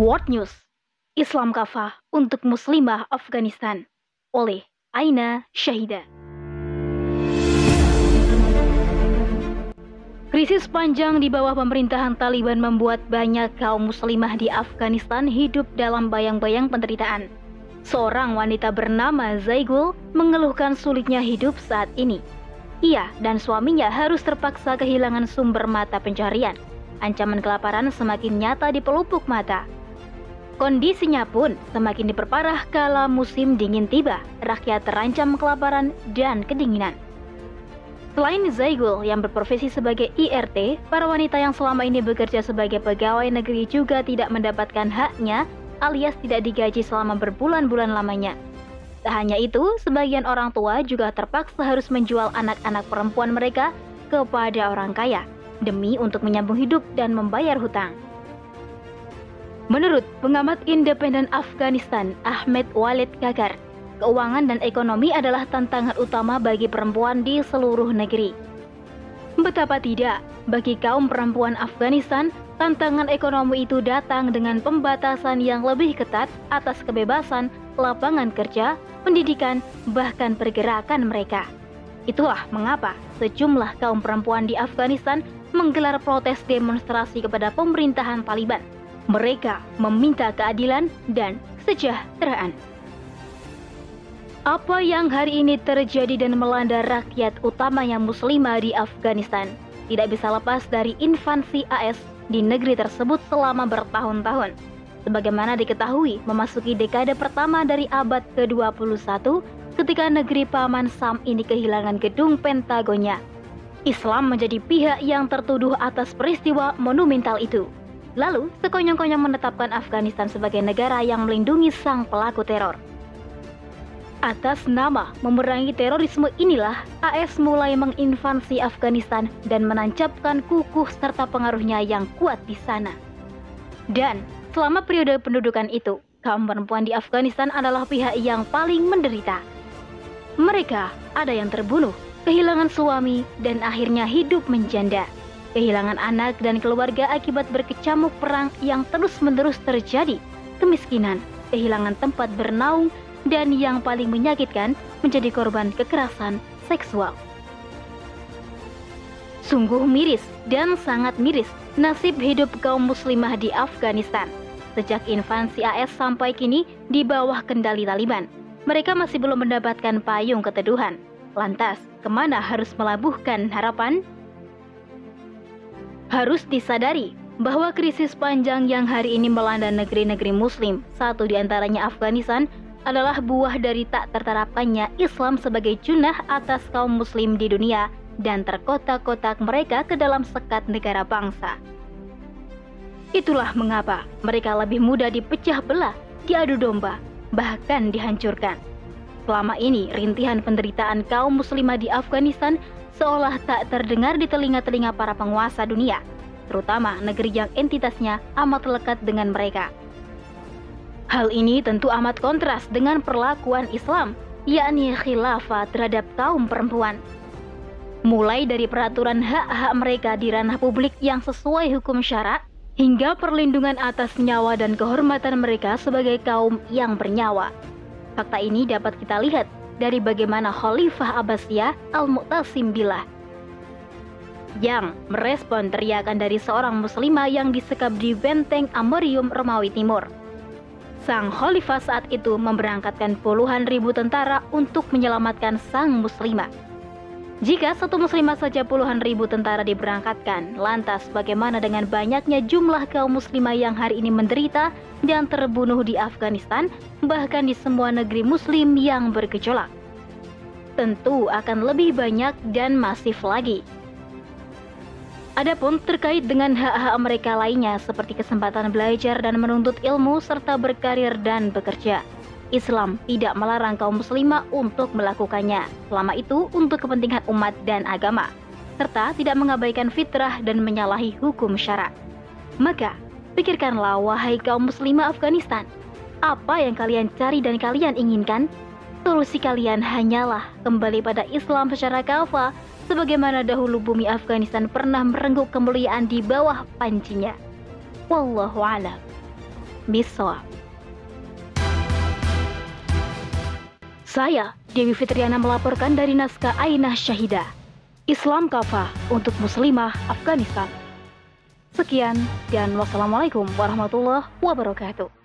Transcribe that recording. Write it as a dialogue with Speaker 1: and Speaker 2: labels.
Speaker 1: World News Islam Kafah untuk Muslimah Afghanistan oleh Aina Syahida. Krisis panjang di bawah pemerintahan Taliban membuat banyak kaum muslimah di Afghanistan hidup dalam bayang-bayang penderitaan. Seorang wanita bernama Zaigul mengeluhkan sulitnya hidup saat ini. Ia dan suaminya harus terpaksa kehilangan sumber mata pencarian. Ancaman kelaparan semakin nyata di pelupuk mata. Kondisinya pun semakin diperparah kala musim dingin tiba. Rakyat terancam kelaparan dan kedinginan. Selain Zaigul yang berprofesi sebagai IRT, para wanita yang selama ini bekerja sebagai pegawai negeri juga tidak mendapatkan haknya alias tidak digaji selama berbulan-bulan lamanya. Tak hanya itu, sebagian orang tua juga terpaksa harus menjual anak-anak perempuan mereka kepada orang kaya demi untuk menyambung hidup dan membayar hutang. Menurut pengamat independen Afghanistan Ahmed Walid Kakar, keuangan dan ekonomi adalah tantangan utama bagi perempuan di seluruh negeri. Betapa tidak, bagi kaum perempuan Afghanistan, tantangan ekonomi itu datang dengan pembatasan yang lebih ketat atas kebebasan, lapangan kerja, pendidikan, bahkan pergerakan mereka. Itulah mengapa sejumlah kaum perempuan di Afghanistan menggelar protes demonstrasi kepada pemerintahan Taliban mereka meminta keadilan dan kesejahteraan. Apa yang hari ini terjadi dan melanda rakyat utamanya muslimah di Afghanistan tidak bisa lepas dari invasi AS di negeri tersebut selama bertahun-tahun. Sebagaimana diketahui, memasuki dekade pertama dari abad ke-21 ketika negeri Paman Sam ini kehilangan gedung Pentagonnya. Islam menjadi pihak yang tertuduh atas peristiwa monumental itu. Lalu, sekonyong-konyong menetapkan Afghanistan sebagai negara yang melindungi sang pelaku teror. Atas nama memerangi terorisme inilah AS mulai menginvasi Afghanistan dan menancapkan kukuh serta pengaruhnya yang kuat di sana. Dan selama periode pendudukan itu, kaum perempuan di Afghanistan adalah pihak yang paling menderita. Mereka ada yang terbunuh, kehilangan suami, dan akhirnya hidup menjanda kehilangan anak dan keluarga akibat berkecamuk perang yang terus-menerus terjadi, kemiskinan, kehilangan tempat bernaung, dan yang paling menyakitkan menjadi korban kekerasan seksual. Sungguh miris dan sangat miris nasib hidup kaum muslimah di Afghanistan. Sejak invasi AS sampai kini di bawah kendali Taliban, mereka masih belum mendapatkan payung keteduhan. Lantas, ke mana harus melabuhkan harapan? Harus disadari bahwa krisis panjang yang hari ini melanda negeri-negeri muslim, satu di antaranya Afghanistan, adalah buah dari tak terterapkannya Islam sebagai junah atas kaum muslim di dunia dan terkotak-kotak mereka ke dalam sekat negara bangsa. Itulah mengapa mereka lebih mudah dipecah belah, diadu domba, bahkan dihancurkan. Selama ini, rintihan penderitaan kaum muslimah di Afghanistan seolah tak terdengar di telinga-telinga para penguasa dunia, terutama negeri yang entitasnya amat lekat dengan mereka. Hal ini tentu amat kontras dengan perlakuan Islam, yakni khilafah terhadap kaum perempuan. Mulai dari peraturan hak-hak mereka di ranah publik yang sesuai hukum syarak, hingga perlindungan atas nyawa dan kehormatan mereka sebagai kaum yang bernyawa. Fakta ini dapat kita lihat dari bagaimana Khalifah Abbasiyah Al-Mu'tasim Billah yang merespon teriakan dari seorang muslimah yang disekap di benteng Amorium Romawi Timur. Sang khalifah saat itu memberangkatkan puluhan ribu tentara untuk menyelamatkan sang muslimah. Jika satu muslimah saja puluhan ribu tentara diberangkatkan, lantas bagaimana dengan banyaknya jumlah kaum muslimah yang hari ini menderita dan terbunuh di Afghanistan, bahkan di semua negeri muslim yang bergejolak? Tentu akan lebih banyak dan masif lagi. Adapun terkait dengan hak-hak mereka lainnya seperti kesempatan belajar dan menuntut ilmu serta berkarir dan bekerja. Islam tidak melarang kaum muslimah untuk melakukannya, selama itu untuk kepentingan umat dan agama, serta tidak mengabaikan fitrah dan menyalahi hukum syarak. Maka, pikirkanlah wahai kaum muslimah Afghanistan, apa yang kalian cari dan kalian inginkan? Solusi kalian hanyalah kembali pada Islam secara kafah, sebagaimana dahulu bumi Afghanistan pernah merenggut kemuliaan di bawah pancinya. Wallahu a'lam. bisawab. Saya, Dewi Fitriana melaporkan dari naskah Ainah Syahidah. Islam Kafah untuk Muslimah Afghanistan. Sekian dan wassalamualaikum warahmatullahi wabarakatuh.